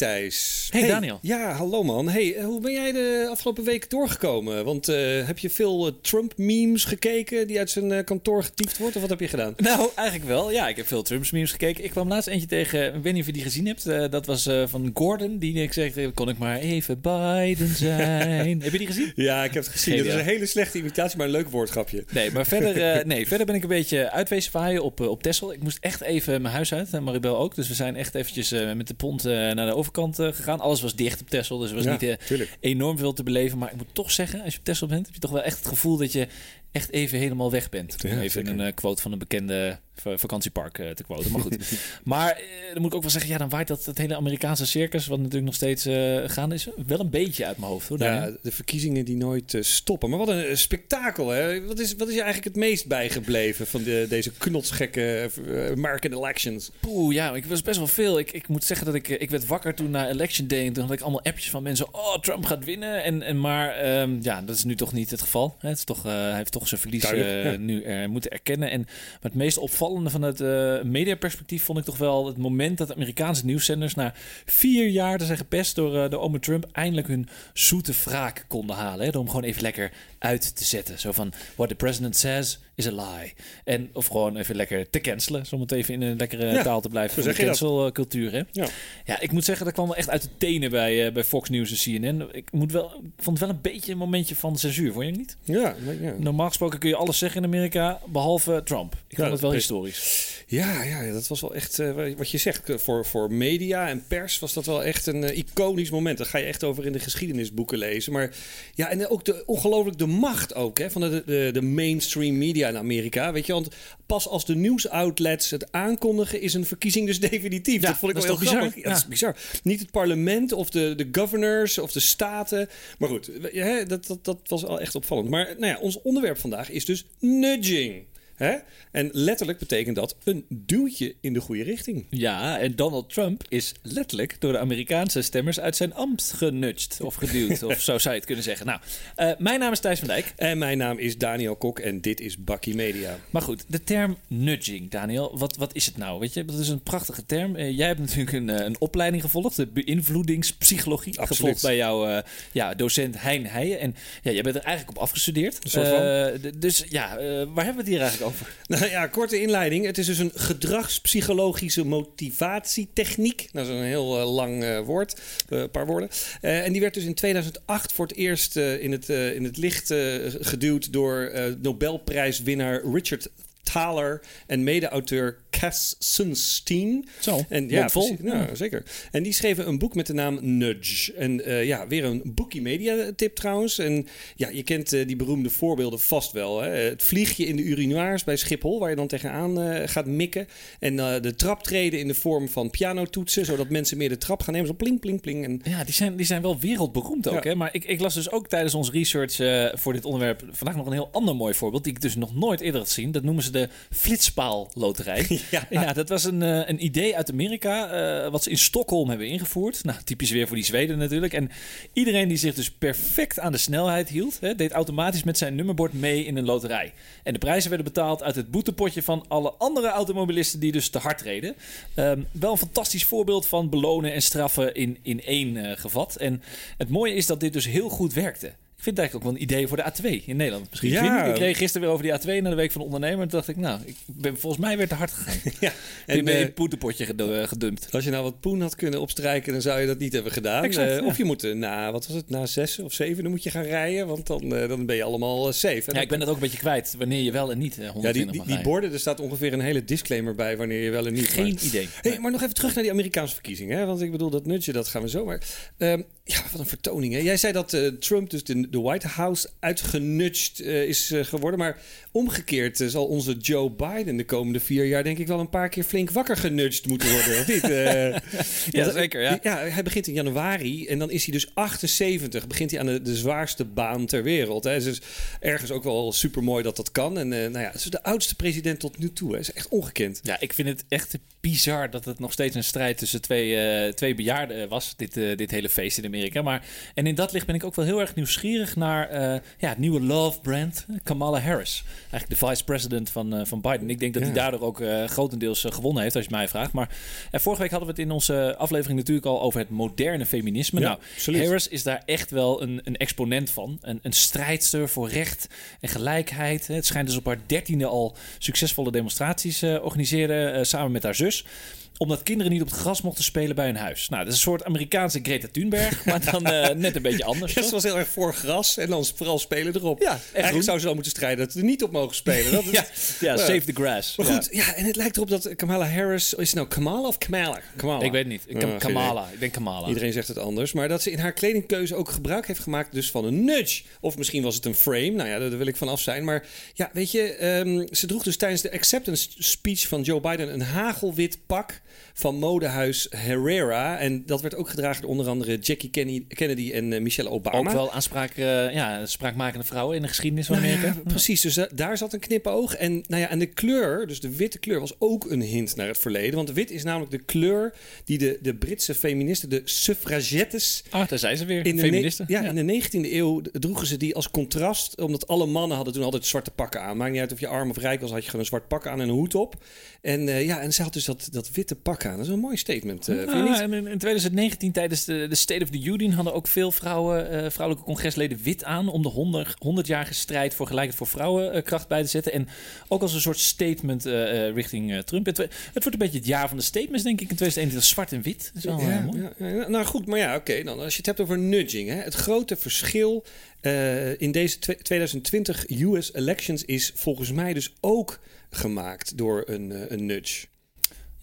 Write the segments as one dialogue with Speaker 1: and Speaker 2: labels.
Speaker 1: Ja,
Speaker 2: Hey, Daniel.
Speaker 1: Ja, hallo man. Hey, hoe ben jij de afgelopen week doorgekomen? Want uh, heb je veel uh, Trump-memes gekeken die uit zijn uh, kantoor getiefd wordt? Of wat heb je gedaan?
Speaker 2: Nou, eigenlijk wel. Ja, ik heb veel Trump-memes gekeken. Ik kwam laatst eentje tegen, ik weet niet of je die gezien hebt. dat was van Gordon, die ik zeg, kon ik maar even Biden zijn. heb je die gezien?
Speaker 1: Ja, ik heb het gezien. Het is een hele slechte imitatie, maar een leuk woordgrapje.
Speaker 2: Nee, maar verder, nee, verder ben ik een beetje uitwezen waaien op, op Texel. Ik moest echt even mijn huis uit, en Maribel ook. Dus we zijn echt eventjes met de pont naar de overkant gegaan. Alles was dicht op Texel, dus er was niet enorm veel te beleven. Maar ik moet toch zeggen, als je op Texel bent, heb je toch wel echt het gevoel dat je echt even helemaal weg bent. Ja, even een uh, quote van een bekende vakantiepark uh, te quoten. Maar goed. maar uh, dan moet ik ook wel zeggen, ja, dan waait dat het hele Amerikaanse circus, wat natuurlijk nog steeds gaan is, wel een beetje uit mijn hoofd. Hoor,
Speaker 1: ja, de verkiezingen die nooit stoppen. Maar wat een spektakel, hè? Wat is, wat is je eigenlijk het meest bijgebleven van de, deze knotsgekke American elections?
Speaker 2: Poeh, ja, ik was best wel veel. Ik, ik moet zeggen dat ik, ik werd wakker toen na election day en toen had ik allemaal appjes van mensen, oh, Trump gaat winnen. En, en maar um, ja, dat is nu toch niet het geval. Het is toch, hij heeft toch zijn verlies nu moeten erkennen. En het meest opvallende van het uh, mediaperspectief vond ik toch wel het moment dat Amerikaanse nieuwszenders na vier jaar te zijn gepest door uh, de Ome Trump eindelijk hun zoete wraak konden halen. Hè, door hem gewoon even lekker uit te zetten. Zo van, what the president says is a lie. En of gewoon even lekker te cancelen. Om het even in een lekkere taal te blijven. Voor de cancelcultuur, hè? Ja. ja, ik moet zeggen, dat kwam wel echt uit de tenen bij, uh, bij Fox News en CNN. Ik, moet wel, ik vond het wel een beetje een momentje van censuur, vond je niet?
Speaker 1: Ja, ja.
Speaker 2: Normaal gesproken kun je alles zeggen in Amerika, behalve Trump. Ik vond het wel historisch.
Speaker 1: Ja, ja, dat was wel echt, uh, wat je zegt, voor, voor media en pers was dat wel echt een uh, iconisch moment. Daar ga je echt over in de geschiedenisboeken lezen. Maar ja, en ook de, ongelooflijk de macht ook hè, van de, de, de mainstream media in Amerika. Weet je, want pas als de nieuwsoutlets het aankondigen, is een verkiezing dus definitief.
Speaker 2: Ja,
Speaker 1: dat vond ik wel heel grappig. Ja, dat is bizar. Niet het parlement of de, de governors of de staten. Maar goed, hè, dat, dat, dat was wel echt opvallend. Maar nou ja, ons onderwerp vandaag is dus nudging. Hè? En letterlijk betekent dat een duwtje in de goede richting.
Speaker 2: Ja, en Donald Trump is letterlijk door de Amerikaanse stemmers uit zijn ambt genudged of geduwd. of zo zou je het kunnen zeggen. Nou, uh, mijn naam is Thijs van Dijk.
Speaker 1: En mijn naam is Daniel Kok en dit is Bakkie Media.
Speaker 2: Maar goed, de term nudging, Daniel, wat, wat is het nou? Weet je, dat is een prachtige term. Uh, jij hebt natuurlijk een, uh, een opleiding gevolgd, de beïnvloedingspsychologie. Absoluut. Gevolgd bij jouw ja, docent Hein Heijen. En ja, jij bent er eigenlijk op afgestudeerd. dus ja, waar hebben we het hier eigenlijk
Speaker 1: Nou ja, korte inleiding. Het is dus een gedragspsychologische motivatietechniek. Dat is een heel uh, lang uh, woord, een uh, paar woorden. en die werd dus in 2008 voor het eerst in, het, in het licht geduwd door Nobelprijswinnaar Richard Thaler en mede-auteur Cass Sunstein.
Speaker 2: Zo,
Speaker 1: en, ja. Nou, zeker. En die schreven een boek met de naam Nudge. En uh, ja, weer een Bookie Media tip trouwens. En ja, je kent uh, die beroemde voorbeelden vast wel. Hè? Het vliegje in de urinoirs bij Schiphol, waar je dan tegenaan uh, gaat mikken. En de traptreden in de vorm van pianotoetsen, zodat mensen meer de trap gaan nemen. Zo pling, pling, pling. En...
Speaker 2: Ja, die zijn, die zijn wel wereldberoemd ook. Ja. Hè? Maar ik, ik las dus ook tijdens ons research voor dit onderwerp vandaag nog een heel ander mooi voorbeeld, die ik dus nog nooit eerder had gezien. Dat noemen ze de Flitspaal Loterij. Ja. ja, dat was een, uh, een idee uit Amerika, uh, wat ze in Stockholm hebben ingevoerd. Nou, typisch weer voor die Zweden natuurlijk. En iedereen die zich dus perfect aan de snelheid hield, hè, deed automatisch met zijn nummerbord mee in een loterij. En de prijzen werden betaald uit het boetepotje van alle andere automobilisten die dus te hard reden. Um, wel een fantastisch voorbeeld van belonen en straffen in, in één uh, gevat. En het mooie is dat dit dus heel goed werkte vind het eigenlijk ook wel een idee voor de A2 in Nederland. Misschien ja. Ik kreeg gisteren weer over die A2 naar de Week van de Ondernemer. En toen dacht ik, nou, ik ben volgens mij weer te hard gegaan. ja. En ben je een poetenpotje eh, gedumpt.
Speaker 1: Als je nou wat poen had kunnen opstrijken, dan zou je dat niet hebben gedaan. uh, Of je moet na, wat was het, na zes of zeven, dan moet je gaan rijden. Want dan, uh, dan ben je allemaal safe.
Speaker 2: ja, ik ben dat ook een beetje kwijt, wanneer je wel en niet 120
Speaker 1: ja, die, die, die borden, er staat ongeveer een hele disclaimer bij wanneer je wel en niet.
Speaker 2: Geen idee.
Speaker 1: Hey, maar nog even terug naar die Amerikaanse verkiezingen. Hè? Want ik bedoel, dat nutje, dat gaan we zo. Maar uh, ja, wat een vertoning. Hè? Jij zei dat Trump dus de, de White House uitgenudged uh, is uh, geworden. Maar omgekeerd uh, zal onze Joe Biden de komende vier jaar denk ik wel een paar keer flink wakker genudged moeten worden. of niet?
Speaker 2: ja, zeker. Ja.
Speaker 1: ja, hij begint in januari en dan is hij dus 78. Begint hij aan de, de zwaarste baan ter wereld. Hè. Dus ergens ook wel super mooi dat dat kan. En nou ja, het is de oudste president tot nu toe. Is echt ongekend.
Speaker 2: Ja, ik vind het echt bizar dat het nog steeds een strijd tussen twee, twee bejaarden was. Dit, dit hele feest in Amerika. Maar, en in dat licht ben ik ook wel heel erg nieuwsgierig naar ja, het nieuwe love brand, Kamala Harris. Eigenlijk de vice-president van, van Biden. Ik denk dat hij daardoor ook grotendeels gewonnen heeft, als je mij vraagt. Maar vorige week hadden we het in onze aflevering natuurlijk al over het moderne feminisme. nou, Harris is daar echt wel een, een exponent van. Een, een strijdster voor recht en gelijkheid. Het schijnt dus op haar dertiende al succesvolle demonstraties organiseren samen met haar zus vocês. Omdat kinderen niet op het gras mochten spelen bij hun huis. Nou, dat is een soort Amerikaanse Greta Thunberg, maar dan uh, net een beetje anders.
Speaker 1: Ze was heel erg voor gras en dan vooral spelen erop. Ja, Eigenlijk zou ze dan moeten strijden dat ze er niet op mogen spelen. Dat
Speaker 2: ja, ja, save the grass.
Speaker 1: Maar goed, ja. en het lijkt erop dat Kamala Harris... Is het nou Kamala of Kamala? Kamala.
Speaker 2: Ik weet niet. Ik, oh, Kamala. Ik denk Kamala.
Speaker 1: Iedereen zegt het anders. Maar dat ze in haar kledingkeuze ook gebruik heeft gemaakt dus van een nudge. Of misschien was het een frame. Nou ja, daar wil ik vanaf zijn. Maar ja, weet je, um, ze droeg dus tijdens de acceptance speech van Joe Biden... een hagelwit pak van modehuis Herrera. En dat werd ook gedragen door onder andere Jackie Kennedy en uh, Michelle Obama.
Speaker 2: Ook wel aanspraak, uh, ja, spraakmakende vrouwen in de geschiedenis van nou Amerika.
Speaker 1: precies, dus daar zat een knipoog. En, nou ja, en de kleur, dus de witte kleur, was ook een hint naar het verleden. Want wit is namelijk de kleur die de, de Britse feministen, de suffragettes...
Speaker 2: Ah, daar zijn ze weer, in feministen.
Speaker 1: De ja, in de 19e eeuw droegen ze die als contrast. Omdat alle mannen hadden toen altijd zwarte pakken aan. Maakt niet uit of je arm of rijk was, had je gewoon een zwart pak aan en een hoed op. En ja, en ze had dus dat, dat witte pak aan. Dat is een mooi statement. Uh,
Speaker 2: ah, in, in 2019 tijdens de, de State of the Union hadden ook veel vrouwen, uh, vrouwelijke congresleden wit aan om de 100, 100-jarige strijd voor gelijkheid voor vrouwen kracht bij te zetten. En ook als een soort statement richting Trump. Het, het, wordt een beetje het jaar van de statements, denk ik, in 2021. Zwart en wit. Dat is wel ja, mooi.
Speaker 1: Ja, nou goed, maar ja, oké. dan als je het hebt over nudging. Hè, het grote verschil in deze 2020 US elections is volgens mij dus ook gemaakt door een, eh, een nudge.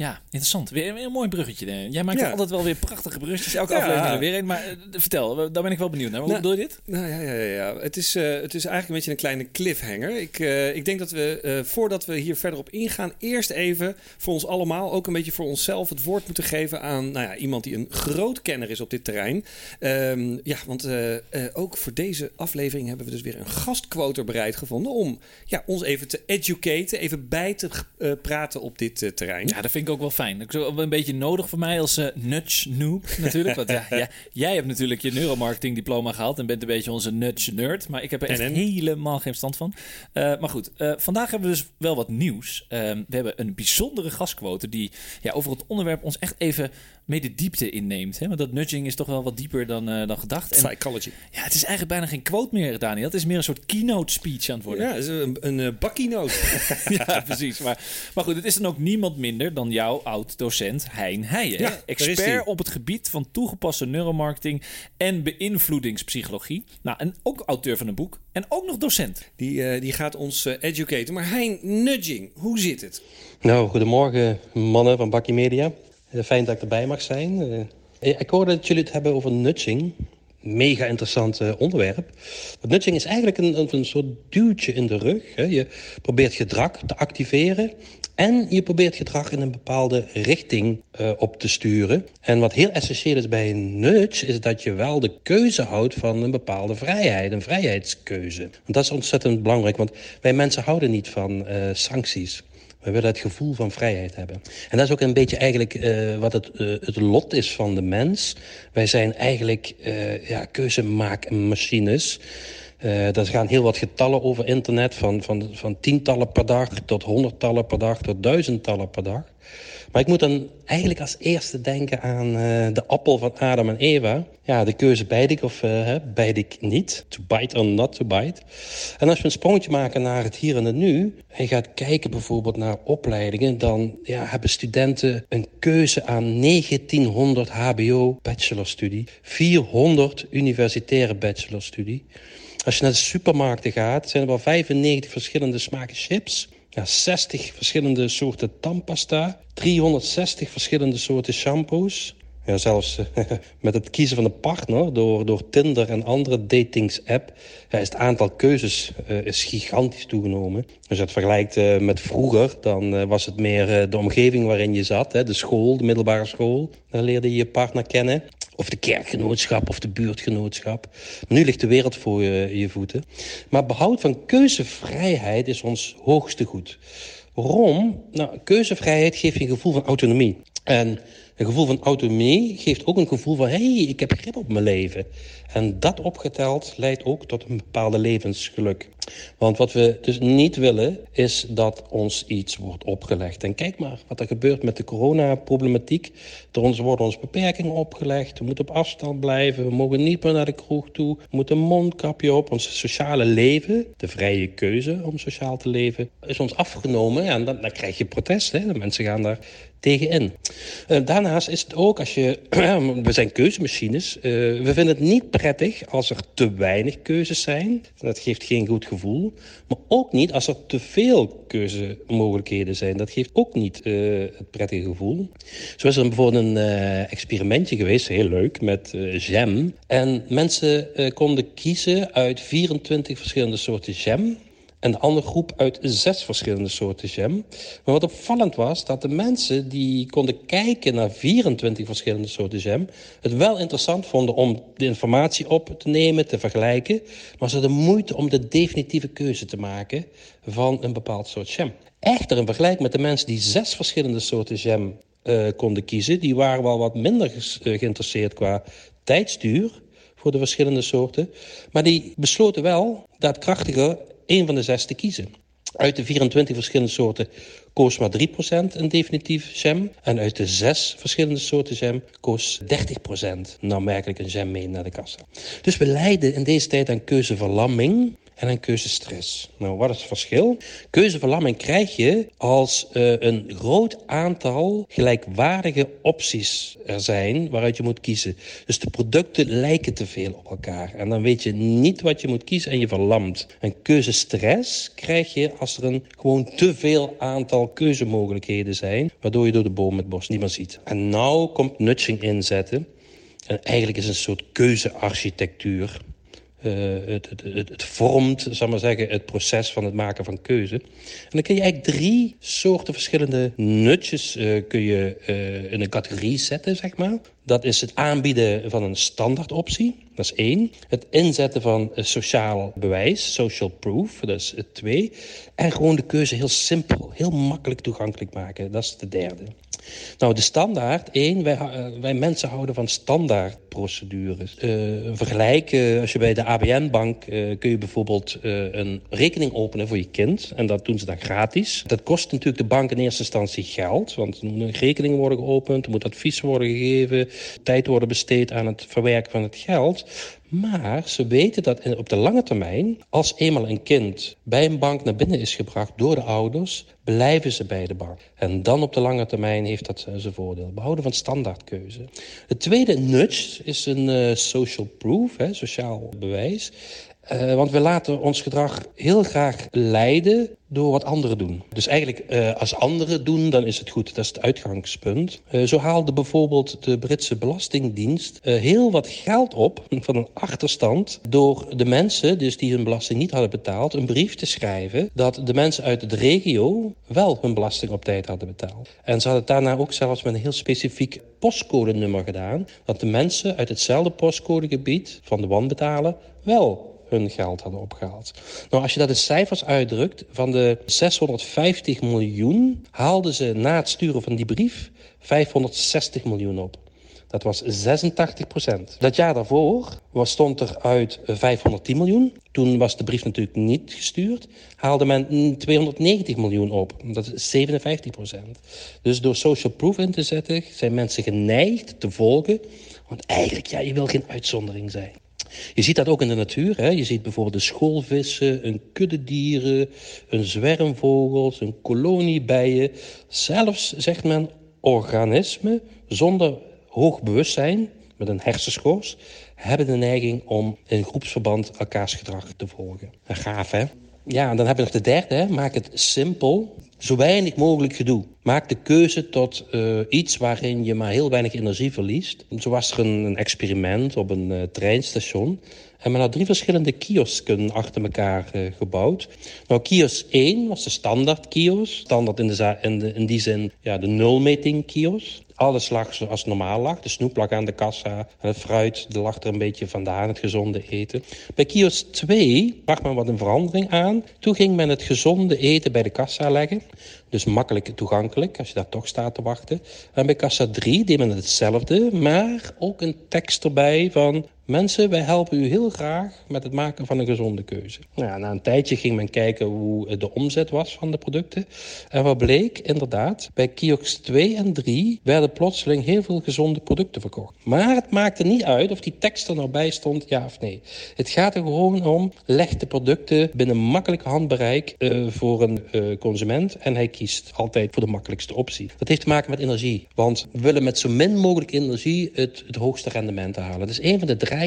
Speaker 2: Ja, interessant. Weer, een mooi bruggetje. Jij maakt altijd wel weer prachtige bruggetjes. Elke aflevering weer een. Maar uh, vertel, daar ben ik wel benieuwd naar. Hoe nou, bedoel je dit?
Speaker 1: Nou ja, ja, ja, ja. Het, is, uh, het is eigenlijk een beetje een kleine cliffhanger. Ik, uh, ik denk dat we, voordat we hier verder op ingaan, eerst even voor ons allemaal, ook een beetje voor onszelf, het woord moeten geven aan nou ja, iemand die een groot kenner is op dit terrein. Um, ja, want ook voor deze aflevering hebben we dus weer een gastquoter bereid gevonden om ja, ons even te educaten, even bij te praten op dit terrein.
Speaker 2: Ja, dat vind ik ook wel fijn. Dat is een beetje nodig voor mij als uh, nudge noob natuurlijk. Want ja, ja, jij hebt natuurlijk je neuromarketing diploma gehaald en bent een beetje onze nudge nerd. Maar ik heb er echt helemaal geen stand van. Uh, maar goed, uh, vandaag hebben we dus wel wat nieuws. Ehm, we hebben een bijzondere gastquote die ja, over het onderwerp ons echt even mee de diepte inneemt. Hè? Want dat nudging is toch wel wat dieper dan, uh, dan gedacht.
Speaker 1: En, Psychology.
Speaker 2: Ja, het is eigenlijk bijna geen quote meer, Daniel. Het is meer een soort keynote speech aan het worden.
Speaker 1: Ja, het is een, een uh, bakkeynote.
Speaker 2: ja, precies. Maar, maar goed, het is dan ook niemand minder dan jouw oud-docent Hein Heijen. Ja, expert op het gebied van toegepaste neuromarketing en beïnvloedingspsychologie. Nou, en ook auteur van een boek. En ook nog docent.
Speaker 1: Die, uh, die gaat ons educaten. Maar Hein, nudging, hoe zit het?
Speaker 3: Nou, goedemorgen mannen van Bakkie Media. Eh, fijn dat ik erbij mag zijn. Eh, ik hoorde dat jullie het hebben over nudging. Mega interessant onderwerp. nudging is eigenlijk een, een, soort duwtje in de rug. Je probeert gedrag te activeren. En je probeert gedrag in een bepaalde richting op te sturen. En wat heel essentieel is bij een nudge, is dat je wel de keuze houdt van een bepaalde vrijheid, een vrijheidskeuze. Want dat is ontzettend belangrijk, want wij mensen houden niet van sancties. We willen het gevoel van vrijheid hebben. En dat is ook een beetje eigenlijk uh, wat het, uh, het lot is van de mens. Wij zijn eigenlijk uh, ja, keuzemaakmachines. Er gaan heel wat getallen over internet, van, van, van tientallen per dag tot honderdtallen per dag tot duizendtallen per dag. Maar ik moet dan eigenlijk als eerste denken aan uh, de appel van Adam en Eva. Ja, de keuze bijt ik of uh, bijt ik niet. To bite or not to bite. En als we een sprongetje maken naar het hier en het nu... en je gaat kijken bijvoorbeeld naar opleidingen... dan ja, hebben studenten een keuze aan 1900 hbo bachelorstudie... 400 universitaire bachelorstudie... Als je naar de supermarkten gaat, zijn er wel 95 verschillende smaken chips ja, 60 verschillende soorten tandpasta, 360 verschillende soorten shampoos. Ja, zelfs met het kiezen van een partner door, door Tinder en andere datingsapp ja, is het aantal keuzes uh, is gigantisch toegenomen. Als je het vergelijkt uh, met vroeger, dan was het meer de omgeving waarin je zat. Hè, de school, de middelbare school. Daar leerde je je partner kennen. Of de kerkgenootschap of de buurtgenootschap. nu ligt de wereld voor je, je voeten. Maar behoud van keuzevrijheid is ons hoogste goed. Waarom? Nou, keuzevrijheid geeft je een gevoel van autonomie. En Een gevoel van autonomie geeft ook een gevoel van... hé, hey, ik heb grip op mijn leven. En dat opgeteld leidt ook tot een bepaalde levensgeluk. Want wat we dus niet willen, is dat ons iets wordt opgelegd. En kijk maar wat er gebeurt met de coronaproblematiek. Ons worden ons beperkingen opgelegd. We moeten op afstand blijven. We mogen niet meer naar de kroeg toe. We moeten een mondkapje op. Ons sociale leven, de vrije keuze om sociaal te leven, is ons afgenomen. En dan, dan krijg je protest. Hè? De mensen gaan daar tegenin. Uh, daarnaast is het ook als je... we zijn keuzemachines. Uh, we vinden het niet prettig als er te weinig keuzes zijn. Dat geeft geen goed gevoel. Maar ook niet als er te veel keuzemogelijkheden zijn. Dat geeft ook niet uh, het prettige gevoel. Zo is er bijvoorbeeld een experimentje geweest, heel leuk, met jam. En mensen konden kiezen uit 24 verschillende soorten jam en de andere groep uit zes verschillende soorten jam. Maar wat opvallend was, dat de mensen die konden kijken naar 24 verschillende soorten jam... het wel interessant vonden om de informatie op te nemen, te vergelijken... maar ze hadden moeite om de definitieve keuze te maken van een bepaald soort jam. Echter, in vergelijking met de mensen die zes verschillende soorten jam uh, konden kiezen... die waren wel wat minder uh, geïnteresseerd qua tijdsduur voor de verschillende soorten. Maar die besloten wel daadkrachtiger één van de zes te kiezen. Uit de 24 verschillende soorten koos maar 3% een definitief jam. En uit de zes verschillende soorten jam koos 30% nou merkelijk een jam mee naar de kassa. Dus we lijden in deze tijd aan keuzeverlamming en een keuzestress. Nou, wat is het verschil? Keuzeverlamming krijg je als uh, een groot aantal gelijkwaardige opties er zijn waaruit je moet kiezen. Dus de producten lijken te veel op elkaar. En dan weet je niet wat je moet kiezen en je verlamt. En keuzestress krijg je als er een gewoon te veel aantal keuzemogelijkheden zijn, waardoor je door de boom het bos niet meer ziet. En nou komt nudging inzetten. En eigenlijk is het een soort keuzearchitectuur uh, het, het, het, vormt, zal maar zeggen, het proces van het maken van keuze. En dan kun je eigenlijk drie soorten verschillende nutjes uh, kun je, uh, in een categorie zetten, zeg maar. Dat is het aanbieden van een standaardoptie, dat is één. Het inzetten van sociaal bewijs, social proof, dat is twee. En gewoon de keuze heel simpel, heel makkelijk toegankelijk maken, dat is de derde. Nou, de standaard, één, wij, uh, wij mensen houden van standaardprocedures. Een vergelijk, uh, als je bij de ABN-bank kun je bijvoorbeeld een rekening openen voor je kind. En dat doen ze dan gratis. Dat kost natuurlijk de bank in eerste instantie geld. Want er moeten rekeningen worden geopend, er moet advies worden gegeven, tijd worden besteed aan het verwerken van het geld. Maar ze weten dat op de lange termijn, als eenmaal een kind bij een bank naar binnen is gebracht door de ouders, blijven ze bij de bank. En dan op de lange termijn heeft dat eh, zijn voordeel. Behouden van standaardkeuze. Het tweede nudge is een uh, social proof, hè, sociaal bewijs. Uh, want we laten ons gedrag heel graag leiden door wat anderen doen. Dus eigenlijk, uh, als anderen doen, dan is het goed. Dat is het uitgangspunt. Uh, zo haalde bijvoorbeeld de Britse Belastingdienst heel wat geld op van een achterstand door de mensen, dus die hun belasting niet hadden betaald, een brief te schrijven dat de mensen uit de regio wel hun belasting op tijd hadden betaald. En ze hadden het daarna ook zelfs met een heel specifiek postcodenummer gedaan, dat de mensen uit hetzelfde postcodegebied van de wanbetalen wel hun geld hadden opgehaald. Nou, als je dat in cijfers uitdrukt, van de 650 miljoen haalden ze na het sturen van die brief 560 miljoen op. Dat was 86 procent. Dat jaar daarvoor was, stond er uit 510 miljoen. Toen was de brief natuurlijk niet gestuurd. Haalde men 290 miljoen op. Dat is 57 procent. Dus door social proof in te zetten zijn mensen geneigd te volgen. Want eigenlijk, ja, je wil geen uitzondering zijn. Je ziet dat ook in de natuur. Hè? Je ziet bijvoorbeeld de schoolvissen, een kudde dieren, een zwermvogels, een kolonie bijen. Zelfs, zegt men, organismen zonder hoog bewustzijn, met een hersenschors, hebben de neiging om in groepsverband elkaars gedrag te volgen. Gaaf, hè? Ja, dan heb je nog de derde. Hè? Maak het simpel. Zo weinig mogelijk gedoe. Maak de keuze tot uh, iets waarin je maar heel weinig energie verliest. Zo was er een, een experiment op een uh, treinstation. En men had drie verschillende kiosken achter elkaar uh, gebouwd. Nou, kiosk 1 was de standaard kiosk. Standaard in, de, in die zin ja, de nulmeting kiosk. Alles lag zoals normaal lag. De snoep lag aan de kassa. En het fruit lag er een beetje vandaan, het gezonde eten. Bij kiosk 2 bracht men wat een verandering aan. Toen ging men het gezonde eten bij de kassa leggen. Dus makkelijk toegankelijk als je daar toch staat te wachten. En bij kassa 3 deed men hetzelfde, maar ook een tekst erbij van... Mensen, wij helpen u heel graag met het maken van een gezonde keuze. Nou na een tijdje ging men kijken hoe de omzet was van de producten. En wat bleek, inderdaad, bij kiosks 2 en 3 werden plotseling heel veel gezonde producten verkocht. Maar het maakte niet uit of die tekst er nou bij stond, ja of nee. Het gaat er gewoon om, leg de producten binnen makkelijk handbereik uh, voor een uh, consument. En hij kiest altijd voor de makkelijkste optie. Dat heeft te maken met energie. Want we willen met zo min mogelijk energie het, het hoogste rendement halen. Dat is een van de drijfveren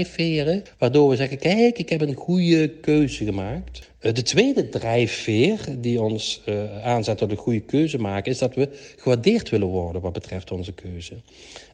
Speaker 3: waardoor we zeggen... kijk, ik heb een goede keuze gemaakt. Eh, de tweede drijfveer die ons uh, aanzet tot een goede keuze maken... is dat we gewaardeerd willen worden wat betreft onze keuze.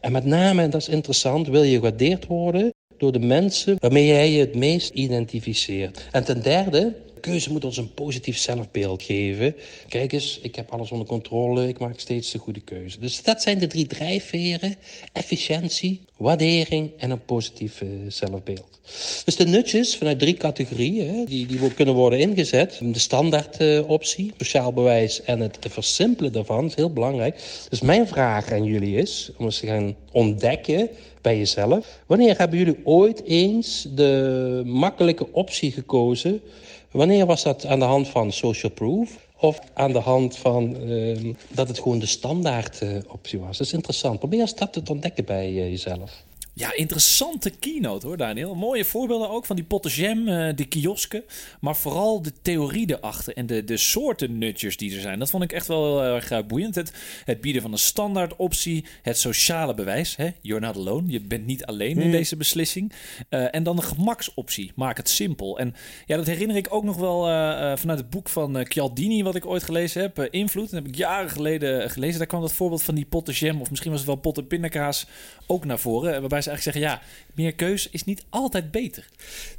Speaker 3: En met name, en dat is interessant, wil je gewaardeerd worden... door de mensen waarmee jij je het meest identificeert. En ten derde keuze moet ons een positief zelfbeeld geven. Kijk eens, ik heb alles onder controle, ik maak steeds de goede keuze. Dus dat zijn de drie drijfveren. Efficiëntie, waardering en een positief uh, zelfbeeld. Dus de nutjes vanuit drie categorieën, die, die kunnen worden ingezet. De standaard uh, optie, sociaal bewijs en het versimpelen daarvan is heel belangrijk. Dus mijn vraag aan jullie is, om eens te gaan ontdekken bij jezelf. Wanneer hebben jullie ooit eens de makkelijke optie gekozen Wanneer was dat aan de hand van social proof? Of aan de hand van uh, dat het gewoon de standaard optie was? Dat is interessant. Probeer eens dat te ontdekken bij uh, jezelf.
Speaker 2: Ja, interessante keynote hoor, Daniel. Mooie voorbeelden ook van die potten jam, uh, de kiosken. Maar vooral de theorie erachter en de, de soorten nutjes die er zijn. Dat vond ik echt wel heel erg uh, boeiend. Het, het, bieden van een standaard optie, het sociale bewijs. Hè? You're not alone, je bent niet alleen in deze beslissing. Uh, en dan de gemaksoptie, maak het simpel. En ja, dat herinner ik ook nog wel vanuit het boek van Chialdini, wat ik ooit gelezen heb. Invloed, dat heb ik jaren geleden gelezen. Daar kwam dat voorbeeld van die potten jam, of misschien was het wel potten pindakaas, ook naar voren. Waarbij ze eigenlijk zeggen, ja, meer keus is niet altijd beter.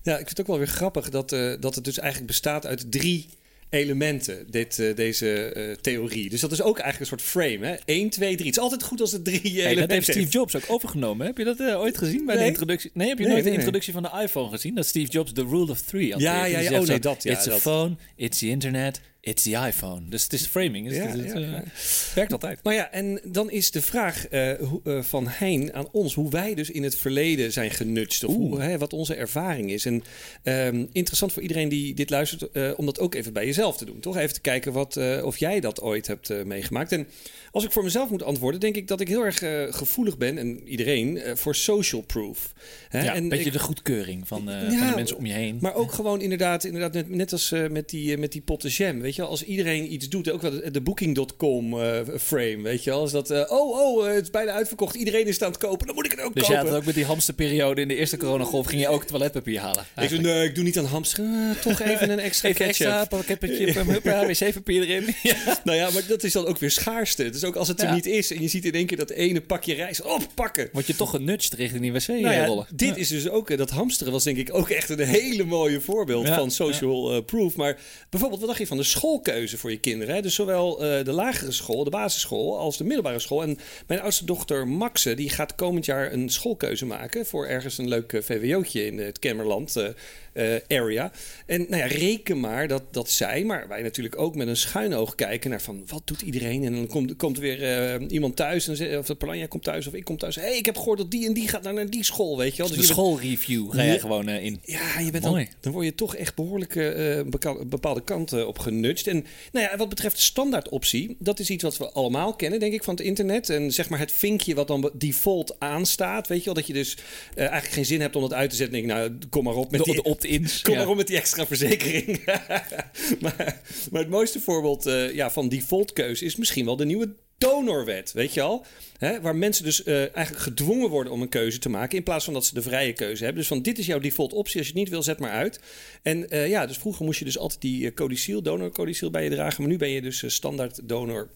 Speaker 1: Ja, ik vind het ook wel weer grappig dat, uh, dat het dus eigenlijk bestaat uit drie elementen, dit, uh, deze uh, theorie. Dus dat is ook eigenlijk een soort frame. Hè? 1, 2, 3. Het is altijd goed als het drie hey, elementen
Speaker 2: Dat heeft Steve Jobs ook overgenomen. Heb je dat uh, ooit gezien bij nee. de introductie? Nee, heb je nee, nooit nee, de introductie van de iPhone gezien? Dat Steve Jobs de rule of three had.
Speaker 1: Ja, ja, ja. Oh nee, dat. Ja,
Speaker 2: it's
Speaker 1: dat.
Speaker 2: a phone, it's the internet, It's the iPhone. Dus het is framing. Dus
Speaker 1: ja,
Speaker 2: het,
Speaker 1: ja,
Speaker 2: uh, werkt altijd.
Speaker 1: Maar ja, en dan is de vraag uh, hoe, uh, van Hein aan ons... hoe wij dus in het verleden zijn genutcht. Of hoe, hè, wat onze ervaring is. En um, interessant voor iedereen die dit luistert... om dat ook even bij jezelf te doen. Toch even te kijken wat, of jij dat ooit hebt meegemaakt. En als ik voor mezelf moet antwoorden... denk ik dat ik heel erg gevoelig ben... en iedereen, voor social proof.
Speaker 2: Hè?
Speaker 1: Ja,
Speaker 2: een beetje
Speaker 1: ik,
Speaker 2: de goedkeuring van, ja, van de mensen om je heen.
Speaker 1: Maar ook gewoon inderdaad, inderdaad net, net als met die, met die potten jam... Weet je, als iedereen iets doet, ook wel de, Booking.com uh, frame, weet je wel. Als dat, uh, oh, oh, uh, het is bijna uitverkocht, iedereen is aan het kopen, dan moet ik het ook
Speaker 2: dus
Speaker 1: kopen.
Speaker 2: Dus ja, ook met die hamsterperiode in de eerste coronagolf ging je ook toiletpapier halen.
Speaker 1: Ik nee, ik doe niet aan hamsteren, toch even een extra
Speaker 2: even extra pakketje, wc-papier erin.
Speaker 1: ja. Nou ja, maar dat is dan ook weer schaarste. Dus ook als het er ja. niet is en je ziet in één keer dat ene pakje rijst oppakken.
Speaker 2: Word je toch genutst richting die wc
Speaker 1: nou ja, rollen. Dit is dus ook, dat hamsteren was denk ik ook echt een hele mooie voorbeeld van social proof. Maar bijvoorbeeld, wat dacht je van de schoolkeuze voor je kinderen? Hè? Dus zowel uh, de lagere school, de basisschool, als de middelbare school. En mijn oudste dochter Maxe, die gaat komend jaar een schoolkeuze maken voor ergens een leuk VWO'tje in het Kemmerland. Uh, uh, area. En nou ja, reken maar dat, dat zij, maar wij natuurlijk ook met een schuin oog kijken naar van wat doet iedereen. En dan komt, komt weer uh, iemand thuis, en, of de Palanja komt thuis, of ik kom thuis. Hé, hey, ik heb gehoord dat die en die gaat naar, naar die school, weet je wel.
Speaker 2: Dus de schoolreview ga je gewoon uh, in.
Speaker 1: Ja, je bent dan, dan word je toch echt behoorlijk bepaalde kanten op genutcht. En nou ja, wat betreft de standaard optie, dat is iets wat we allemaal kennen, denk ik, van het internet. En zeg maar het vinkje wat dan default aanstaat, weet je wel. Dat je dus eigenlijk geen zin hebt om dat uit te zetten. Denk, nou, kom maar op met
Speaker 2: de,
Speaker 1: die...
Speaker 2: De opt-ins.
Speaker 1: Kom maar om met die extra verzekering. maar, maar het mooiste voorbeeld uh, ja, van default keuze is misschien wel de nieuwe donorwet, weet je al? Waar mensen dus uh, eigenlijk gedwongen worden om een keuze te maken... in plaats van dat ze de vrije keuze hebben. Dus van dit is jouw default optie, als je het niet wil, zet maar uit. En uh, ja, dus vroeger moest je dus altijd die codiciel, donorcodiciel bij je dragen... maar nu ben je dus standaard donor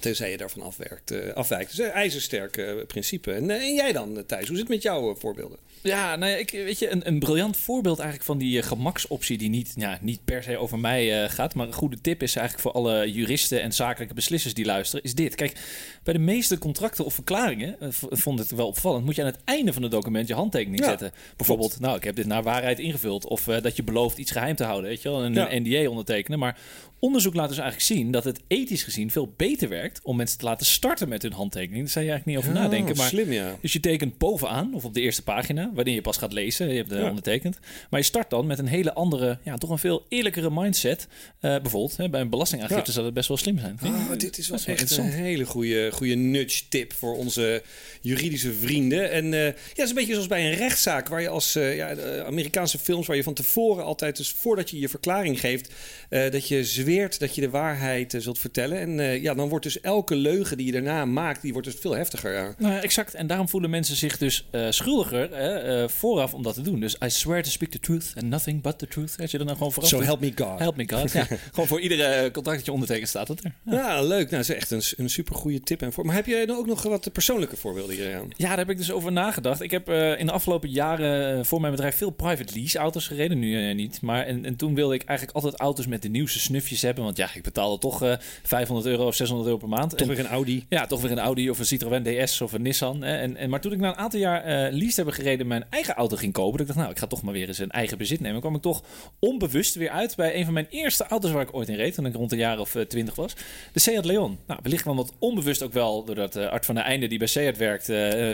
Speaker 1: Tenzij je daarvan afwerkt, uh, afwijkt. Dus een ijzersterk uh, principe. En, en, jij dan, Thijs? Hoe zit het met jouw voorbeelden?
Speaker 2: Ja, nou ja, ik, weet je, een, een briljant voorbeeld eigenlijk van die gemaksoptie die niet, ja, niet per se over mij gaat. Maar een goede tip is eigenlijk voor alle juristen en zakelijke beslissers die luisteren, is dit. Kijk, bij de meeste contracten of verklaringen, vond het wel opvallend, moet je aan het einde van het document je handtekening zetten. Bijvoorbeeld, nou, ik heb dit naar waarheid ingevuld. Of dat je belooft iets geheim te houden, weet je wel. Een, een NDA ondertekenen. Maar onderzoek laat dus eigenlijk zien dat het ethisch gezien veel beter werkt om mensen te laten starten met hun handtekening. Daar zou je eigenlijk niet over nadenken. Maar,
Speaker 1: slim, ja.
Speaker 2: Dus je tekent bovenaan of op de eerste pagina, wanneer je pas gaat lezen. Je hebt het ondertekend. Maar je start dan met een hele andere, ja, toch een veel eerlijkere mindset. Uh, bijvoorbeeld hè, bij een belastingaangifte ja. zou het best wel slim zijn.
Speaker 1: Oh, dit is wel echt een hele goede, goede nudge tip voor onze juridische vrienden. En uh, ja, het is een beetje zoals bij een rechtszaak waar je als uh, ja, Amerikaanse films waar je van tevoren altijd, dus voordat je je verklaring geeft, dat je zweert dat je de waarheid eh, zult vertellen. En uh, ja, dan wordt dus elke leugen die je daarna maakt, die wordt dus veel heftiger. Ja.
Speaker 2: Nou, exact. En daarom voelen mensen zich dus uh, schuldiger vooraf om dat te doen. Dus I swear to speak the truth and nothing but the truth. Als je dan nou gewoon vooraf
Speaker 1: So help me God.
Speaker 2: Help me God. ja, gewoon voor iedere contract dat je ondertekent staat dat er.
Speaker 1: Ja, leuk. Nou, dat is echt een, een super goede tip. En voor. Maar heb jij dan ook nog wat persoonlijke voorbeelden hier aan?
Speaker 2: Ja, daar heb ik dus over nagedacht. Ik heb in de afgelopen jaren voor mijn bedrijf veel private lease auto's gereden. Nu niet. Maar en, en toen wilde ik eigenlijk altijd auto's met de nieuwste snufjes hebben. Want ja, ik betaal betaalde toch uh, eh, 500 euro of 600 euro per maand.
Speaker 1: Toch weer een Audi.
Speaker 2: Ja, toch weer een Audi of een Citroën DS of een Nissan. Hè. En, en, maar toen ik na een aantal jaar uh, lease hebben gereden mijn eigen auto ging kopen, ik dacht, nou, ik ga toch maar weer eens een eigen bezit nemen. kwam ik toch onbewust weer uit bij een van mijn eerste auto's waar ik ooit in reed, toen ik rond een jaar of uh, 20 was. De Seat Leon. Nou, wellicht kwam dat onbewust ook wel doordat Art van der Einde, die bij Seat werkt,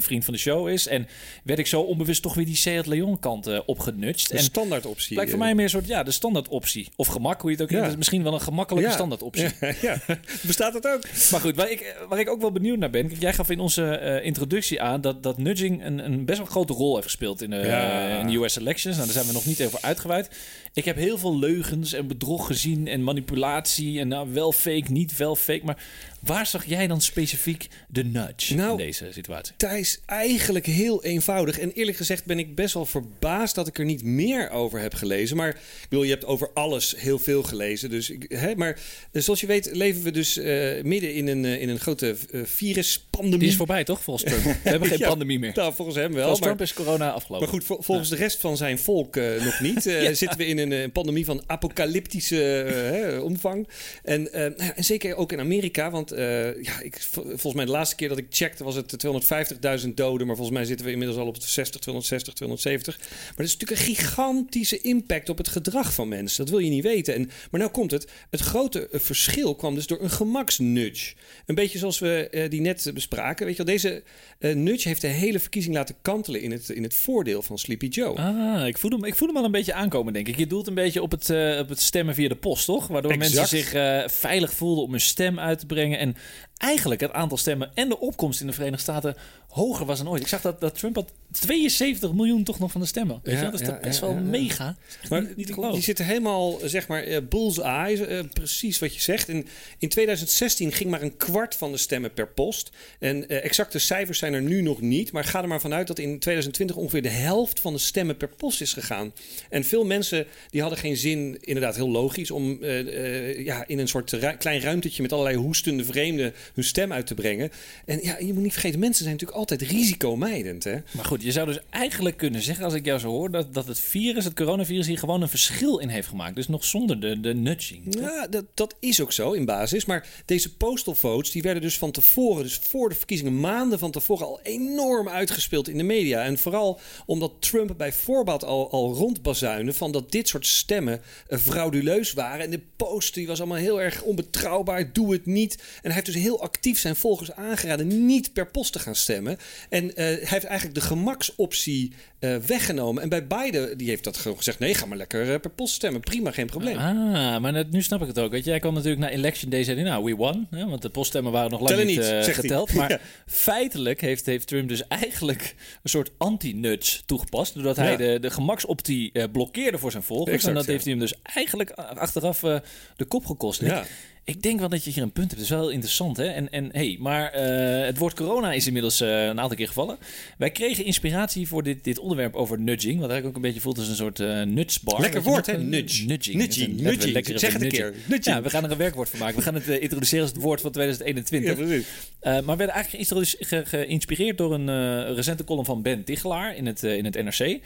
Speaker 2: vriend van de show is. En werd ik zo onbewust toch weer die Seat Leon kant opgenutst.
Speaker 1: De standaard optie.
Speaker 2: Lijkt voor mij meer een soort, ja, de standaard optie. Of gemak, hoe je het ook ja. Misschien wel een gemakkelijke
Speaker 1: ja.
Speaker 2: standaard optie.
Speaker 1: Ja, ja. Bestaat het ook?
Speaker 2: Maar goed, waar ik, waar ik ook wel benieuwd naar ben. Kijk, jij gaf in onze uh, introductie aan dat, dat nudging een, een best wel grote rol heeft gespeeld in de, uh, in de US elections. Nou, daar zijn we nog niet over uitgeweid. Ik heb heel veel leugens en bedrog gezien en manipulatie. En nou, wel fake, niet wel fake. Maar Waar zag jij dan specifiek de nudge
Speaker 1: nou,
Speaker 2: in deze situatie?
Speaker 1: Thijs, eigenlijk heel eenvoudig. En eerlijk gezegd ben ik best wel verbaasd dat ik er niet meer over heb gelezen. Maar ik bedoel, je hebt over alles heel veel gelezen. Dus ik, hè, maar eh, zoals je weet leven we dus uh, midden in een, uh, in een grote uh, viruspandemie.
Speaker 2: Die is voorbij toch, volgens Trump? We hebben geen ja, pandemie meer.
Speaker 1: Nou, volgens hem wel.
Speaker 2: Volgens Trump is corona afgelopen.
Speaker 1: Maar goed, vol, volgens ja. de rest van zijn volk nog niet. ja. Zitten we in een, een, pandemie van apocalyptische omvang. En, nou en zeker ook in Amerika, want ja, ik, volgens mij de laatste keer dat ik checkte was het 250.000 doden. Maar volgens mij zitten we inmiddels al op 60, 260, 270. Maar dat is natuurlijk een gigantische impact op het gedrag van mensen. Dat wil je niet weten. En, maar nou komt het. Het grote verschil kwam dus door een gemaksnudge. Een beetje zoals we die net bespraken. Weet je wel, deze nudge heeft de hele verkiezing laten kantelen in het, in het voordeel van Sleepy Joe.
Speaker 2: Ah, ik voel hem, ik voel hem al een beetje aankomen, denk ik. Doelt een beetje op het, op het stemmen via de post, toch? Waardoor exact. mensen zich veilig voelden om hun stem uit te brengen. En eigenlijk het aantal stemmen en de opkomst in de Verenigde Staten hoger was dan ooit. Ik zag dat, dat Trump had 72 miljoen toch nog van de stemmen. Weet ja, je? Dat is ja, best wel mega.
Speaker 1: Maar niet, niet te geloven. Die zitten helemaal, zeg maar, uh, bullseye. Uh, precies wat je zegt. In, in 2016 ging maar een kwart van de stemmen per post. En uh, exacte cijfers zijn er nu nog niet. Maar ga er maar vanuit dat in 2020 ongeveer de helft van de stemmen per post is gegaan. En veel mensen die hadden geen zin, inderdaad heel logisch, om ja, in een soort ru klein ruimtetje met allerlei hoestende vreemden hun stem uit te brengen. En ja, je moet niet vergeten, mensen zijn natuurlijk altijd risicomijdend. Hè?
Speaker 2: Maar goed, je zou dus eigenlijk kunnen zeggen, als ik jou zo hoor, dat, dat het virus, het coronavirus, hier gewoon een verschil in heeft gemaakt. Dus nog zonder de, de nudging.
Speaker 1: Ja, dat, dat is ook zo in basis. Maar deze postal votes, die werden dus van tevoren, dus voor de verkiezingen, maanden van tevoren al enorm uitgespeeld in de media. En vooral omdat Trump bij voorbaat al, al rondbazuinde van dat dit soort stemmen uh, frauduleus waren. En de post die was allemaal heel erg onbetrouwbaar, doe het niet. En hij heeft dus heel actief zijn volgers aangeraden niet per post te gaan stemmen. En uh, hij heeft eigenlijk de gemaksoptie uh, weggenomen. En bij Biden, die heeft dat gewoon gezegd... nee, ga maar lekker uh, per post stemmen. Prima, geen probleem.
Speaker 2: Ah, maar net, nu snap ik het ook. Weet je, jij kwam natuurlijk naar Election Day en nou, we won. Hè, want de poststemmen waren nog lang niet, uh, geteld. Maar ja. feitelijk heeft, heeft Trump dus eigenlijk... een soort anti-nudge toegepast. Doordat ja. hij de, de gemaksoptie blokkeerde voor zijn volgers. Exact, en dat heeft hij hem dus eigenlijk achteraf de kop gekost.
Speaker 1: Ja.
Speaker 2: Ik denk wel dat je hier een punt hebt. Dat is wel interessant. Hè? En, en hey, maar uh, het woord corona is inmiddels uh, een aantal keer gevallen. Wij kregen inspiratie voor dit, dit onderwerp over nudging. Wat eigenlijk ook een beetje voelt als een soort uh, nutsbar.
Speaker 1: Lekker woord, hè? Nudge.
Speaker 2: Nudging.
Speaker 1: Nudging. Nudging. Zeg het een keer. Nudging.
Speaker 2: Ja, we gaan er een werkwoord van maken. We gaan het introduceren als het woord van 2021. Ja, precies. maar we werden eigenlijk geïnspireerd door een recente column van Ben Tichelaar in het, in het NRC.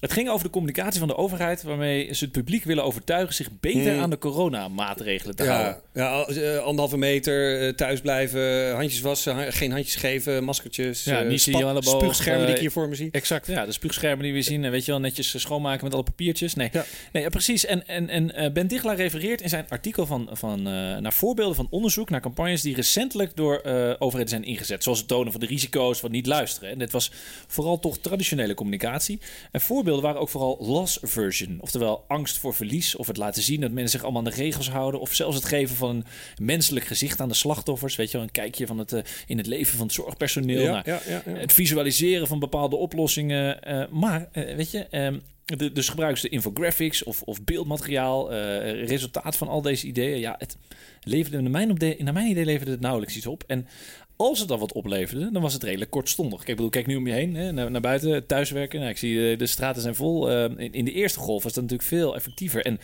Speaker 2: Het ging over de communicatie van de overheid, waarmee ze het publiek willen overtuigen zich beter hmm. aan de coronamaatregelen te
Speaker 1: ja,
Speaker 2: houden.
Speaker 1: Ja, uh, anderhalve meter, uh, thuis blijven, handjes wassen, geen handjes geven, maskertjes.
Speaker 2: Ja, uh, niet
Speaker 1: spuugschermen die ik hier voor me zie.
Speaker 2: Exact, ja, de spuugschermen die we zien. weet je wel, netjes schoonmaken met alle papiertjes. Nee, ja. nee precies. En, en, en Ben Dichelaar refereert in zijn artikel van, van, naar voorbeelden van onderzoek naar campagnes die recentelijk door overheden zijn ingezet. Zoals het tonen van de risico's van niet luisteren. En dit was vooral toch traditionele communicatie. En voorbeelden waren ook vooral loss version. Oftewel angst voor verlies of het laten zien dat mensen zich allemaal aan de regels houden. Of zelfs het geven van een menselijk gezicht aan de slachtoffers. Weet je wel, een kijkje van het, uh, in het leven van het zorgpersoneel. Ja, nou, ja, ja, het visualiseren van bepaalde oplossingen. Uh, maar, uh, weet je... Um, de, dus gebruiken ze infographics of, of beeldmateriaal, resultaat van al deze ideeën. Ja, het leverde naar mijn, de, naar mijn idee leverde het nauwelijks iets op. En als het dan wat opleverde, dan was het redelijk kortstondig. Kijk, bedoel, kijk nu om je heen, hè, naar, naar buiten, thuiswerken. Nou, ik zie de, de straten zijn vol. Uh, in, in, de eerste golf was dat natuurlijk veel effectiever. En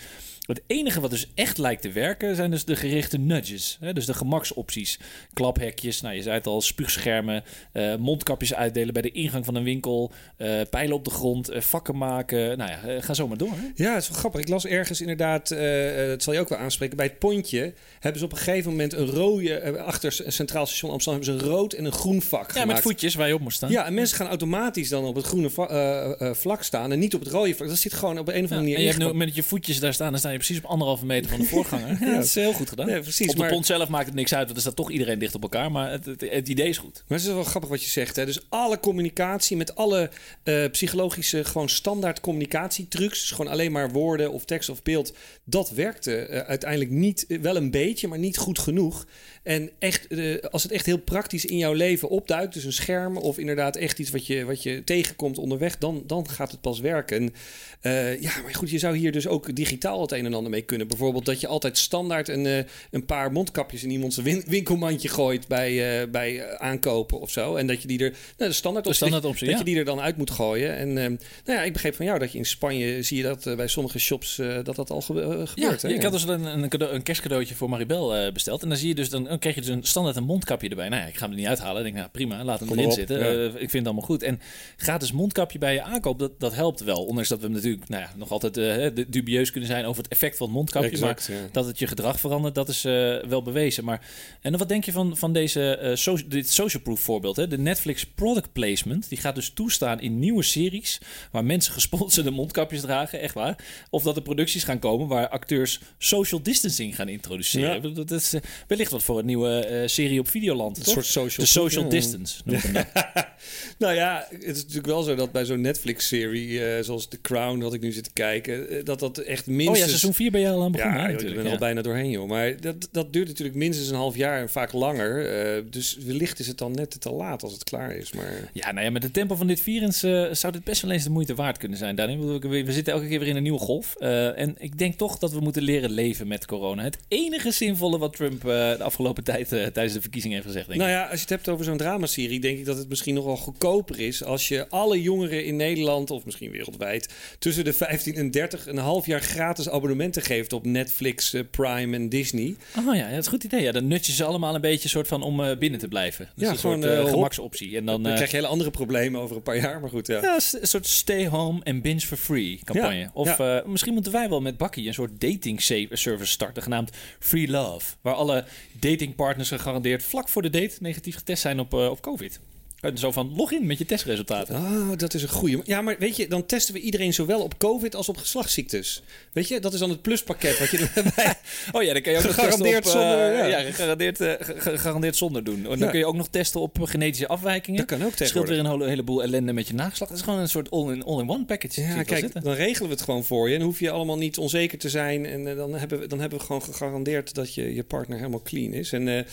Speaker 2: het enige wat dus echt lijkt te werken zijn dus de gerichte nudges. Hè? Dus de gemaksopties. Klaphekjes, nou je zei het al, spuugschermen, uh, mondkapjes uitdelen bij de ingang van een winkel, uh, pijlen op de grond, uh, vakken maken. Nou ja, ga zo maar door. Hè?
Speaker 1: Ja, het is wel grappig. Ik las ergens inderdaad, dat zal je ook wel aanspreken, bij het pontje hebben ze op een gegeven moment een rode, achter Centraal Station Amsterdam hebben ze een rood en een groen vak
Speaker 2: Ja, met voetjes waar je op moet staan.
Speaker 1: Ja, en mensen gaan automatisch dan op het groene vlak staan en niet op het rode vlak. Dat zit gewoon op een of andere manier
Speaker 2: En je hebt nu met je voetjes daar staan, dan sta je precies op anderhalve meter van de voorganger. ja, dat is heel goed gedaan. Ja, precies. Op de pont zelf maakt het niks uit, want er staat toch iedereen dicht op elkaar. Maar het, het, idee is goed.
Speaker 1: Maar het is wel grappig wat je zegt. Hè? Dus alle communicatie met alle uh, psychologische, gewoon standaard communicatietrucs. Dus gewoon alleen maar woorden of tekst of beeld. Dat werkte uh, uiteindelijk niet, uh, wel een beetje, maar niet goed genoeg. En echt, als het echt heel praktisch in jouw leven opduikt, dus een scherm of inderdaad echt iets wat je, wat je tegenkomt onderweg, dan, dan gaat het pas werken. En, ja, maar goed, je zou hier dus ook digitaal het een en ander mee kunnen. Bijvoorbeeld dat je altijd standaard een, uh, een paar mondkapjes in iemands win winkelmandje gooit bij, uh, bij uh, aankopen of zo. En dat je die er, nou, de standaard,
Speaker 2: de standaard optie,
Speaker 1: dat
Speaker 2: ja.
Speaker 1: je die er dan uit moet gooien. En nou ja, ik begreep van jou dat je in Spanje zie je dat bij sommige shops dat dat al ge gebeurt.
Speaker 2: Ja, ik had dus een, een, cadeau, een kerstcadeautje voor Maribel besteld. En dan zie je dus, dan, dan krijg je dus een standaard een mondkapje erbij. Nou ja, ik ga hem er niet uithalen. Ik denk, nou prima, laat hem Kom erin op, zitten. Ja. ik vind het allemaal goed. En gratis mondkapje bij je aankoop, dat, dat helpt wel. Ondanks dat we natuurlijk nou ja, nog altijd dubieus kunnen zijn over het effect van het mondkapje. Exact, maar ja. dat het je gedrag verandert, dat is uh, wel bewezen. Maar, en wat denk je van, van deze, uh, so dit social proof voorbeeld? Hè? De Netflix product placement, die gaat dus toestaan in nieuwe series... waar mensen gesponsorde mondkapjes dragen, echt waar. Of dat er producties gaan komen waar acteurs social distancing gaan introduceren. Ja. Dat is uh, wellicht wat voor een nieuwe serie op Videoland. Een
Speaker 1: soort social,
Speaker 2: De social distance,
Speaker 1: nou ja, het is natuurlijk wel zo dat bij zo'n Netflix-serie... zoals The Crown, wat ik nu zit te kijken... dat dat echt minstens...
Speaker 2: Seizoen 4 ben je al aan begonnen.
Speaker 1: Ja, ik ben ja. al bijna doorheen, joh. Maar dat, dat duurt natuurlijk minstens een half jaar en vaak langer. Uh, dus wellicht is het dan net te laat als het klaar is. Maar...
Speaker 2: Ja, nou ja, met het tempo van dit virus uh, zou dit best wel eens de moeite waard kunnen zijn. Daarin, we, we zitten elke keer weer in een nieuwe golf. Uh, en ik denk toch dat we moeten leren leven met corona. Het enige zinvolle wat Trump de afgelopen tijd tijdens de verkiezingen heeft gezegd. Denk
Speaker 1: nou ja, als je het hebt over zo'n dramaserie, denk ik dat het misschien nog wel goedkoper is als je alle jongeren in Nederland, of misschien wereldwijd, tussen de 15 en 30 een half jaar gratis abonnementen geeft op Netflix, Prime en Disney.
Speaker 2: Oh ja, dat is een goed idee. Ja, dan nut je ze allemaal een beetje soort van om uh, binnen te blijven. Dat
Speaker 1: ja,
Speaker 2: is
Speaker 1: gewoon
Speaker 2: een soort, uh, gemaksoptie. En dan,
Speaker 1: dan krijg je hele andere problemen over een paar jaar, maar goed. Ja,
Speaker 2: ja een soort stay home and binge for free campagne. Ja, of ja. Misschien moeten wij wel met Bakkie een soort dating service starten, genaamd Free Love. Waar alle datingpartners gegarandeerd vlak voor de date negatief getest zijn op, op COVID. Zo van login met je testresultaten.
Speaker 1: Oh, dat is een goede. Ja, maar weet je, dan testen we iedereen zowel op COVID als op geslachtsziektes. Weet je, dat is dan het pluspakket wat je erbij.
Speaker 2: oh ja, dan kan je ook
Speaker 1: gegarandeerd
Speaker 2: op, uh,
Speaker 1: zonder. Ja,
Speaker 2: ja gegarandeerd, uh, gegarandeerd zonder doen. En dan ja. kun je ook nog testen op genetische afwijkingen.
Speaker 1: Dat kan ook
Speaker 2: Scheelt weer een hele, heleboel ellende met je nageslacht. Dat is gewoon een soort all-in-one all package.
Speaker 1: Ja, kijk, dan regelen we het gewoon voor je. En hoef je allemaal niet onzeker te zijn. En uh, dan, hebben we, dan hebben we gewoon gegarandeerd dat je, je partner helemaal clean is. En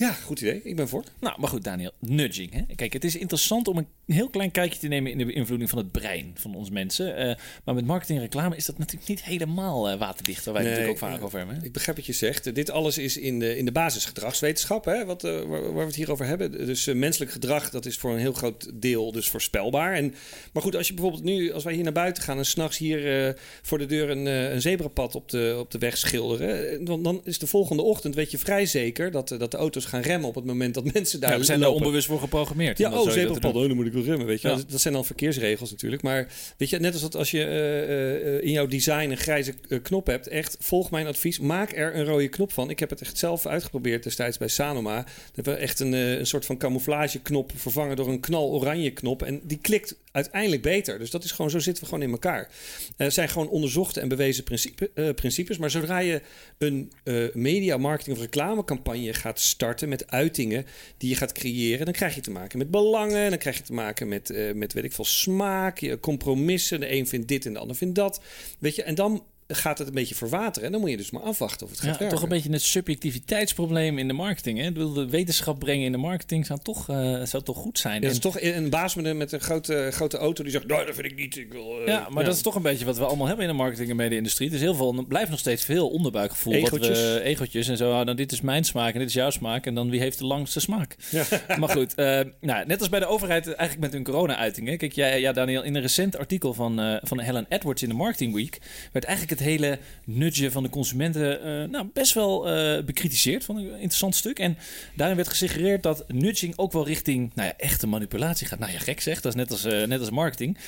Speaker 1: Ja, goed idee. Ik ben voor.
Speaker 2: Nou, maar goed, Daniel. Nudging. Hè? Kijk, het is interessant om een heel klein kijkje te nemen in de beïnvloeding van het brein van ons mensen. Uh, maar met marketing en reclame is dat natuurlijk niet helemaal uh, waterdicht, waar wij nee, natuurlijk ook vaak over hebben. Hè?
Speaker 1: Ik begrijp wat je zegt. Dit alles is in de, in de basisgedragswetenschap, hè, wat, waar, waar, we het hier over hebben. Dus menselijk gedrag, dat is voor een heel groot deel dus voorspelbaar. En, maar goed, als je bijvoorbeeld nu, als wij hier naar buiten gaan en s'nachts hier voor de deur een, een zebrapad op de, op de weg schilderen, dan, dan is de volgende ochtend, weet je vrij zeker, dat, dat de auto's gaan remmen op het moment dat mensen daar
Speaker 2: ja, we zijn
Speaker 1: lopen.
Speaker 2: er onbewust voor geprogrammeerd.
Speaker 1: Ja, oh, zebrapad, oh, dan moet ik wel remmen, weet je. Ja. Dat zijn dan verkeersregels natuurlijk. Maar weet je, net als dat als je uh, uh, in jouw design een grijze uh, knop hebt, echt, volg mijn advies, maak er een rode knop van. Ik heb het echt zelf uitgeprobeerd destijds bij Sanoma. We hebben echt een, een soort van camouflageknop vervangen door een knal oranje knop. En die klikt uiteindelijk beter. Dus dat is gewoon, zo zitten we gewoon in elkaar. Het zijn gewoon onderzochte en bewezen principe, principes. Maar zodra je een media, marketing of reclamecampagne gaat starten met uitingen die je gaat creëren, dan krijg je te maken met belangen, dan krijg je te maken met, uh, met weet ik veel, smaak, compromissen. De een vindt dit en de ander vindt dat. Weet je, en dan gaat het een beetje verwateren. En dan moet je dus maar afwachten of het gaat
Speaker 2: ja, Toch een beetje het subjectiviteitsprobleem in de marketing. Hè? De wetenschap brengen in de marketing zou toch, uh, zou toch goed zijn.
Speaker 1: Ja, dat is toch een baas met een, met een grote, grote auto die zegt, nou, dat vind ik niet. Ik wil,
Speaker 2: uh, ja, maar dat is toch een beetje wat we allemaal hebben in de marketing en media-industrie. Dus heel veel, blijft nog steeds veel onderbuikgevoel. Egotjes. Wat we, egotjes en zo. Nou, dit is mijn smaak en dit is jouw smaak. En dan wie heeft de langste smaak. Ja. Maar goed, uh, nou, net als bij de overheid eigenlijk met hun corona-uitingen. Kijk, jij, ja, Daniel, in een recent artikel van, van Helen Edwards in de Marketing Week werd eigenlijk het hele nudge van de consumenten uh, nou, best wel uh, bekritiseerd. Van een interessant stuk. En daarin werd gesuggereerd dat nudging ook wel richting nou ja, echte manipulatie gaat. Nou ja, gek zeg. Dat is net als, uh, net als marketing.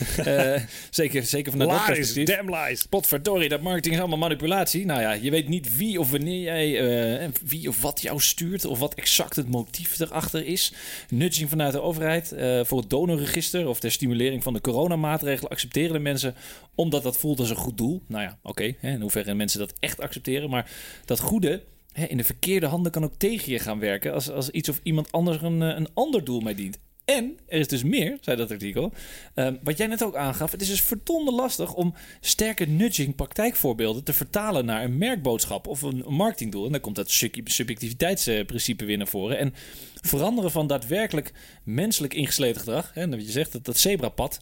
Speaker 2: zeker, zeker van
Speaker 1: dat perspectief. damn lies.
Speaker 2: Potverdorie, dat marketing is allemaal manipulatie. Nou ja, je weet niet wie of wanneer jij, wie of wat jou stuurt. Of wat exact het motief erachter is. Nudging vanuit de overheid voor het donorregister of ter stimulering van de coronamaatregelen accepteren de mensen omdat dat voelt als een goed doel. Nou ja, oké. Okay, in hoeverre mensen dat echt accepteren. Maar dat goede hè, in de verkeerde handen kan ook tegen je gaan werken. Als, als iets of iemand anders een, eh, een ander doel mee dient. En er is dus meer, zei dat artikel. Um, wat jij net ook aangaf. Het is dus verdomde lastig om sterke nudging praktijkvoorbeelden te vertalen naar een merkboodschap of een marketingdoel. En dan komt dat subjectiviteitsprincipe weer naar voren. En veranderen van daadwerkelijk menselijk ingesleten gedrag. Hè, wat je zegt, dat, dat zebrapad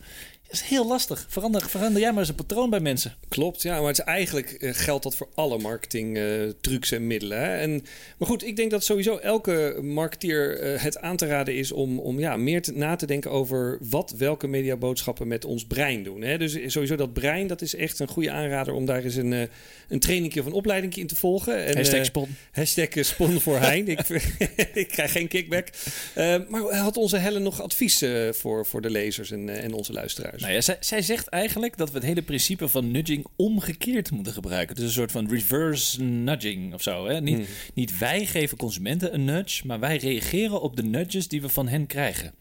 Speaker 2: is heel lastig. Verander, verander jij maar eens een patroon bij mensen.
Speaker 1: Klopt, ja. Maar het is eigenlijk uh, geldt dat voor alle marketing uh, trucs en middelen. Hè? En, maar goed, ik denk dat sowieso elke marketeer uh, het aan te raden is om, om ja, meer te, na te denken over wat welke mediaboodschappen met ons brein doen. Hè? Dus sowieso dat brein, dat is echt een goede aanrader om daar eens een, een training of een opleiding in te volgen. En,
Speaker 2: hashtag spon.
Speaker 1: hashtag spon voor Hein. ik, ik krijg geen kickback. maar had onze Helen nog advies voor, voor de lezers en, en onze luisteraars?
Speaker 2: Nou ja, zij, zij, zegt eigenlijk dat we het hele principe van nudging omgekeerd moeten gebruiken. Dus een soort van reverse nudging of zo. Hè? Niet, hmm. niet wij geven consumenten een nudge, maar wij reageren op de nudges die we van hen krijgen.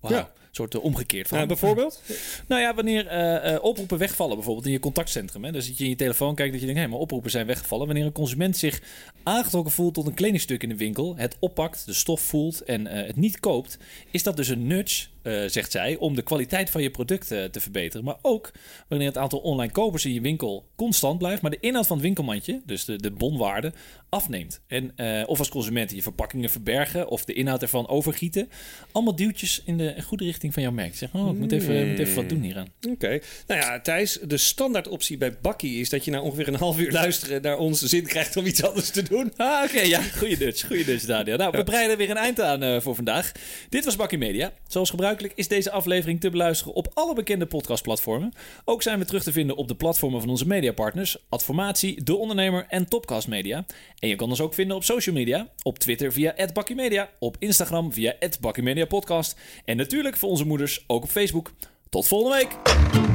Speaker 2: Wow. Ja soort uh, omgekeerd van.
Speaker 1: Bijvoorbeeld?
Speaker 2: nou ja, wanneer uh, oproepen wegvallen, bijvoorbeeld in je contactcentrum. Hè, dan zit je in je telefoon, kijkt dat je denkt, hé, maar oproepen zijn weggevallen. Wanneer een consument zich aangetrokken voelt tot een kledingstuk in de winkel, het oppakt, de stof voelt en het niet koopt, is dat dus een nudge uh, zegt zij, om de kwaliteit van je product uh, te verbeteren. Maar ook wanneer het aantal online kopers in je winkel constant blijft, maar de inhoud van het winkelmandje, dus de, de bonwaarde, afneemt. En, uh, of als consument je verpakkingen verbergen of de inhoud ervan overgieten. Allemaal duwtjes in de goede richting van jouw merk. Zeg, oh, ik moet even, moet even wat doen hieraan.
Speaker 1: Oké. Nou ja, Thijs, de standaard optie bij Bakkie is dat je na ongeveer een half uur luisteren naar onze zin krijgt om iets anders te doen.
Speaker 2: Ah, oké. ja, goede Dutch. Goede Dutch, Daniel. Nou, we breiden weer een eind aan voor vandaag. Dit was Bakkie Media. Zoals gebruikelijk is deze aflevering te beluisteren op alle bekende podcastplatformen. Ook zijn we terug te vinden op de platformen van onze mediapartners, Adformatie, De Ondernemer en Topcast Media. En je kan ons ook vinden op social media, op Twitter via @bakkymedia, op Instagram via @bakkymediapodcast en natuurlijk voor onze moeders ook op Facebook. Tot volgende week.